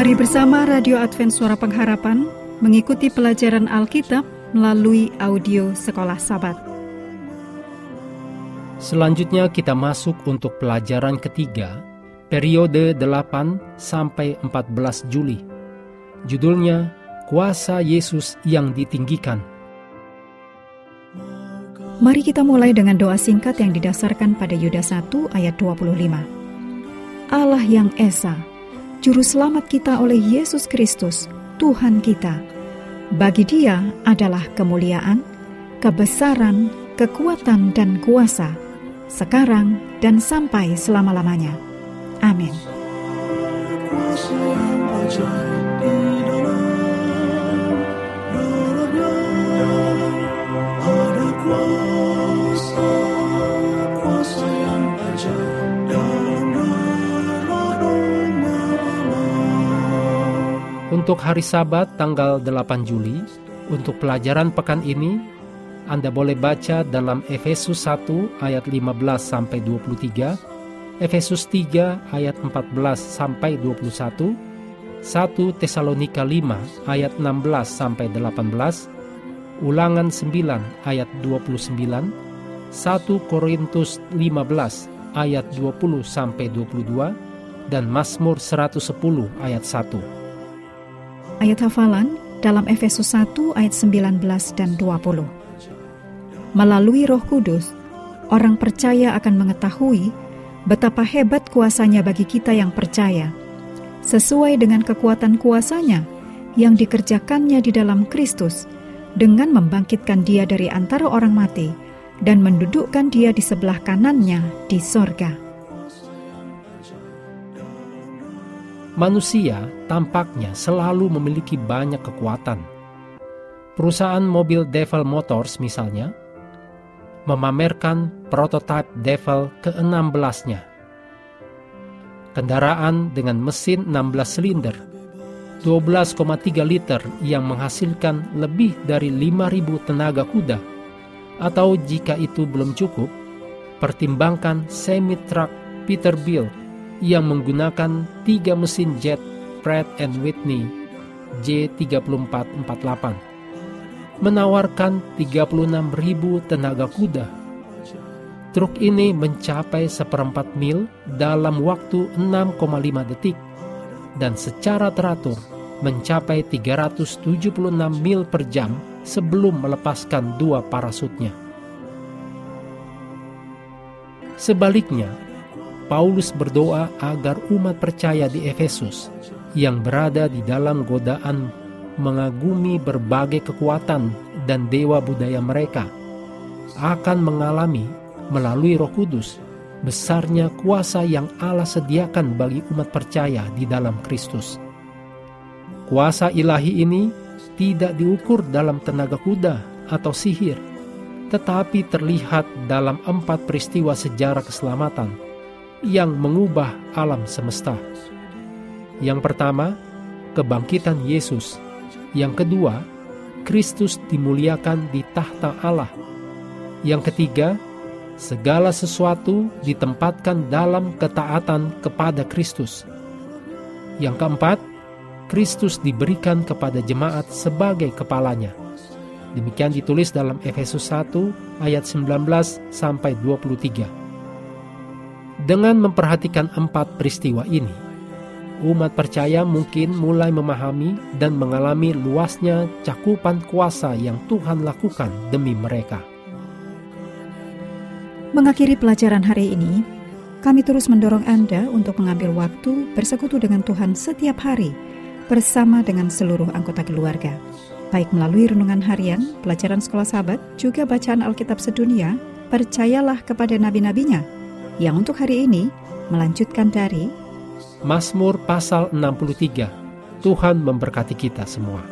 Mari bersama Radio Advent Suara Pengharapan mengikuti pelajaran Alkitab melalui audio Sekolah Sabat. Selanjutnya kita masuk untuk pelajaran ketiga, periode 8 sampai 14 Juli. Judulnya Kuasa Yesus yang ditinggikan. Mari kita mulai dengan doa singkat yang didasarkan pada Yuda 1 ayat 25. Allah yang Esa, Juru Selamat kita oleh Yesus Kristus, Tuhan kita. Bagi dia adalah kemuliaan, kebesaran, kekuatan, dan kuasa, sekarang dan sampai selama-lamanya. Amin. Kuasa, Untuk hari Sabat tanggal 8 Juli, untuk pelajaran pekan ini, Anda boleh baca dalam Efesus 1 ayat 15 sampai 23, Efesus 3 ayat 14 sampai 21, 1 Tesalonika 5 ayat 16 sampai 18, Ulangan 9 ayat 29, 1 Korintus 15 ayat 20 sampai 22, dan Mazmur 110 ayat 1. Ayat hafalan dalam Efesus 1 ayat 19 dan 20. Melalui roh kudus, orang percaya akan mengetahui betapa hebat kuasanya bagi kita yang percaya, sesuai dengan kekuatan kuasanya yang dikerjakannya di dalam Kristus dengan membangkitkan dia dari antara orang mati dan mendudukkan dia di sebelah kanannya di sorga. Manusia tampaknya selalu memiliki banyak kekuatan. Perusahaan mobil Devil Motors misalnya memamerkan prototipe Devil ke-16-nya. Kendaraan dengan mesin 16 silinder 12,3 liter yang menghasilkan lebih dari 5.000 tenaga kuda atau jika itu belum cukup, pertimbangkan semi-truck Peterbilt yang menggunakan tiga mesin jet Pratt and Whitney J3448 menawarkan 36.000 tenaga kuda. Truk ini mencapai seperempat mil dalam waktu 6,5 detik dan secara teratur mencapai 376 mil per jam sebelum melepaskan dua parasutnya. Sebaliknya, Paulus berdoa agar umat percaya di Efesus yang berada di dalam godaan mengagumi berbagai kekuatan dan dewa budaya mereka akan mengalami melalui Roh Kudus besarnya kuasa yang Allah sediakan bagi umat percaya di dalam Kristus. Kuasa ilahi ini tidak diukur dalam tenaga kuda atau sihir, tetapi terlihat dalam empat peristiwa sejarah keselamatan yang mengubah alam semesta. Yang pertama, kebangkitan Yesus. Yang kedua, Kristus dimuliakan di tahta Allah. Yang ketiga, segala sesuatu ditempatkan dalam ketaatan kepada Kristus. Yang keempat, Kristus diberikan kepada jemaat sebagai kepalanya. Demikian ditulis dalam Efesus 1 ayat 19 sampai 23. Dengan memperhatikan empat peristiwa ini, umat percaya mungkin mulai memahami dan mengalami luasnya cakupan kuasa yang Tuhan lakukan demi mereka. Mengakhiri pelajaran hari ini, kami terus mendorong Anda untuk mengambil waktu bersekutu dengan Tuhan setiap hari bersama dengan seluruh anggota keluarga. Baik melalui renungan harian, pelajaran sekolah sahabat, juga bacaan Alkitab sedunia, percayalah kepada nabi-nabinya, yang untuk hari ini melanjutkan dari Mazmur pasal 63. Tuhan memberkati kita semua.